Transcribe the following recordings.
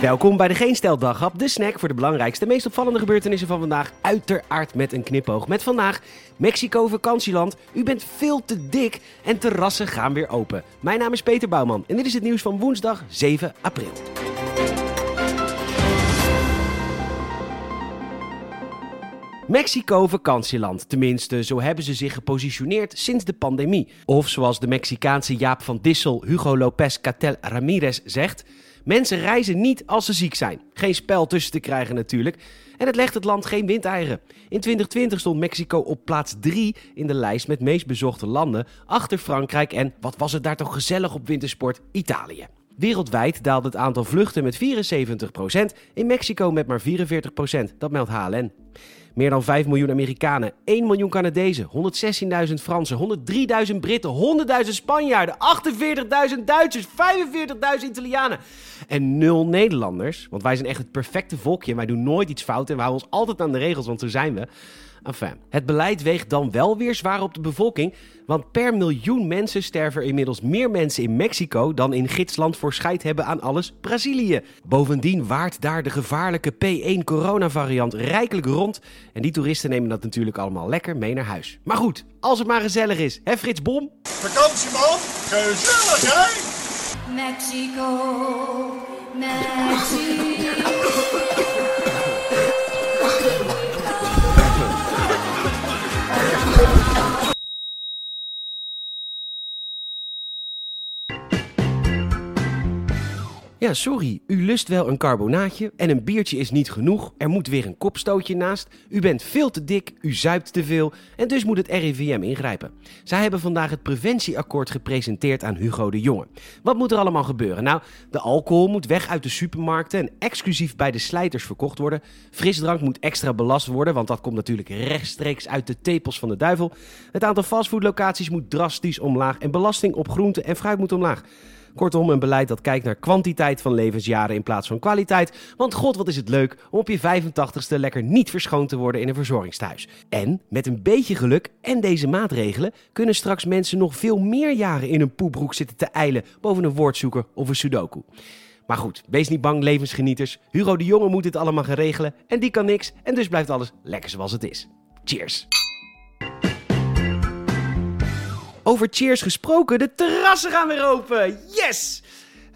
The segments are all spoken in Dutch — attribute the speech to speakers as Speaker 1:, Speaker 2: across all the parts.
Speaker 1: Welkom bij de Geen Stel de snack voor de belangrijkste, meest opvallende gebeurtenissen van vandaag. Uiteraard met een knipoog. Met vandaag Mexico vakantieland. U bent veel te dik en terrassen gaan weer open. Mijn naam is Peter Bouwman en dit is het nieuws van woensdag 7 april. Mexico vakantieland. Tenminste, zo hebben ze zich gepositioneerd sinds de pandemie. Of zoals de Mexicaanse Jaap van Dissel Hugo López Catel Ramirez zegt... Mensen reizen niet als ze ziek zijn. Geen spel tussen te krijgen natuurlijk. En het legt het land geen windeieren. In 2020 stond Mexico op plaats 3 in de lijst met meest bezochte landen, achter Frankrijk en, wat was het daar toch gezellig op wintersport, Italië. Wereldwijd daalde het aantal vluchten met 74%, in Mexico met maar 44%, dat meldt HLN. Meer dan 5 miljoen Amerikanen, 1 miljoen Canadezen, 116.000 Fransen, 103.000 Britten, 100.000 Spanjaarden, 48.000 Duitsers, 45.000 Italianen en 0 Nederlanders. Want wij zijn echt het perfecte volkje. Wij doen nooit iets fout en we houden ons altijd aan de regels, want zo zijn we. Enfin, het beleid weegt dan wel weer zwaar op de bevolking. Want per miljoen mensen sterven er inmiddels meer mensen in Mexico dan in gidsland voor scheid hebben aan alles Brazilië. Bovendien waart daar de gevaarlijke P1 coronavariant rijkelijk rond. En die toeristen nemen dat natuurlijk allemaal lekker mee naar huis. Maar goed, als het maar gezellig is, hè Frits Bom?
Speaker 2: Vakantieman, gezellig hè?
Speaker 3: Mexico, Mexico.
Speaker 1: Ja, sorry, u lust wel een carbonaatje en een biertje is niet genoeg. Er moet weer een kopstootje naast. U bent veel te dik, u zuipt te veel en dus moet het RIVM ingrijpen. Zij hebben vandaag het preventieakkoord gepresenteerd aan Hugo de Jonge. Wat moet er allemaal gebeuren? Nou, de alcohol moet weg uit de supermarkten en exclusief bij de slijters verkocht worden. Frisdrank moet extra belast worden, want dat komt natuurlijk rechtstreeks uit de tepels van de duivel. Het aantal fastfoodlocaties moet drastisch omlaag en belasting op groente en fruit moet omlaag. Kortom, een beleid dat kijkt naar kwantiteit van levensjaren in plaats van kwaliteit. Want god, wat is het leuk om op je 85ste lekker niet verschoond te worden in een verzorgingstehuis. En met een beetje geluk en deze maatregelen kunnen straks mensen nog veel meer jaren in een poepbroek zitten te eilen boven een woordzoeker of een sudoku. Maar goed, wees niet bang, levensgenieters. Hugo de Jonge moet dit allemaal gaan regelen en die kan niks en dus blijft alles lekker zoals het is. Cheers! Over cheers gesproken, de terrassen gaan weer open. Yes!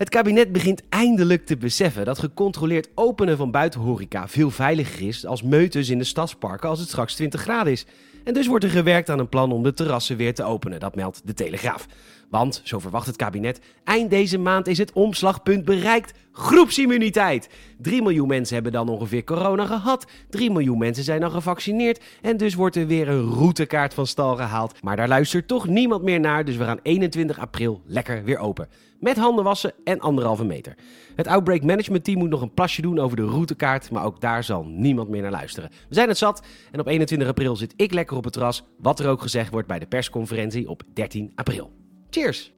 Speaker 1: Het kabinet begint eindelijk te beseffen dat gecontroleerd openen van buitenhoreca veel veiliger is als meutes in de stadsparken als het straks 20 graden is. En dus wordt er gewerkt aan een plan om de terrassen weer te openen, dat meldt de Telegraaf. Want, zo verwacht het kabinet, eind deze maand is het omslagpunt bereikt. Groepsimmuniteit. 3 miljoen mensen hebben dan ongeveer corona gehad. 3 miljoen mensen zijn dan gevaccineerd. En dus wordt er weer een routekaart van stal gehaald. Maar daar luistert toch niemand meer naar, dus we gaan 21 april lekker weer open. Met handen wassen en anderhalve meter. Het Outbreak Management Team moet nog een plasje doen over de routekaart, maar ook daar zal niemand meer naar luisteren. We zijn het zat en op 21 april zit ik lekker op het terras, wat er ook gezegd wordt bij de persconferentie op 13 april. Cheers!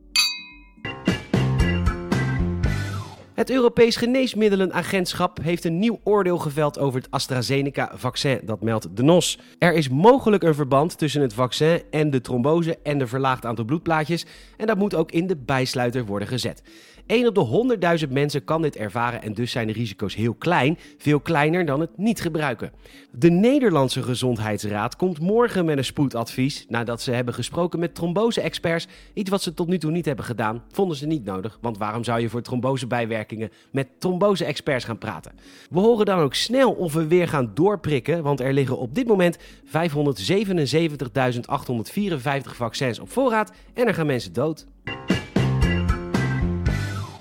Speaker 1: Het Europees Geneesmiddelenagentschap heeft een nieuw oordeel geveld over het AstraZeneca-vaccin, dat meldt de NOS. Er is mogelijk een verband tussen het vaccin en de trombose en de verlaagd aantal bloedplaatjes en dat moet ook in de bijsluiter worden gezet. 1 op de 100.000 mensen kan dit ervaren en dus zijn de risico's heel klein, veel kleiner dan het niet gebruiken. De Nederlandse Gezondheidsraad komt morgen met een spoedadvies nadat ze hebben gesproken met trombose-experts. Iets wat ze tot nu toe niet hebben gedaan, vonden ze niet nodig, want waarom zou je voor met trombose-experts gaan praten? We horen dan ook snel of we weer gaan doorprikken, want er liggen op dit moment 577.854 vaccins op voorraad en er gaan mensen dood.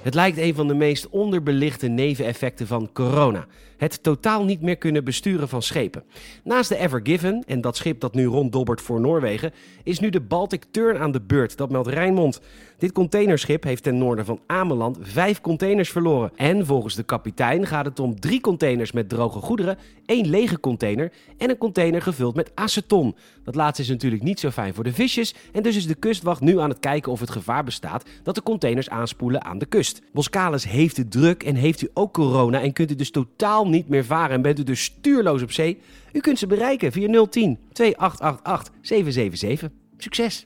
Speaker 1: Het lijkt een van de meest onderbelichte neveneffecten van corona. Het totaal niet meer kunnen besturen van schepen. Naast de Ever Given, en dat schip dat nu ronddobbert voor Noorwegen, is nu de Baltic Turn aan de beurt, dat meldt Rijnmond. Dit containerschip heeft ten noorden van Ameland vijf containers verloren. En volgens de kapitein gaat het om drie containers met droge goederen, één lege container en een container gevuld met aceton. Dat laatste is natuurlijk niet zo fijn voor de visjes en dus is de kustwacht nu aan het kijken of het gevaar bestaat dat de containers aanspoelen aan de kust. Boskalis heeft het druk en heeft u ook corona en kunt u dus totaal niet meer varen en bent u dus stuurloos op zee? U kunt ze bereiken via 010 2888 777. Succes!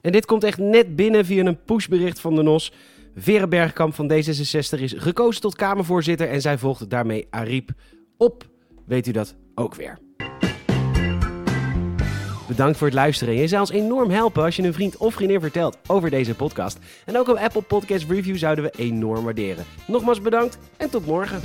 Speaker 1: En dit komt echt net binnen via een pushbericht van de NOS. Vera Bergkamp van D66 is gekozen tot Kamervoorzitter en zij volgt daarmee Ariep op. Weet u dat ook weer. Bedankt voor het luisteren. Je zou ons enorm helpen als je een vriend of vriendin vertelt over deze podcast. En ook op Apple Podcast Review zouden we enorm waarderen. Nogmaals bedankt en tot morgen.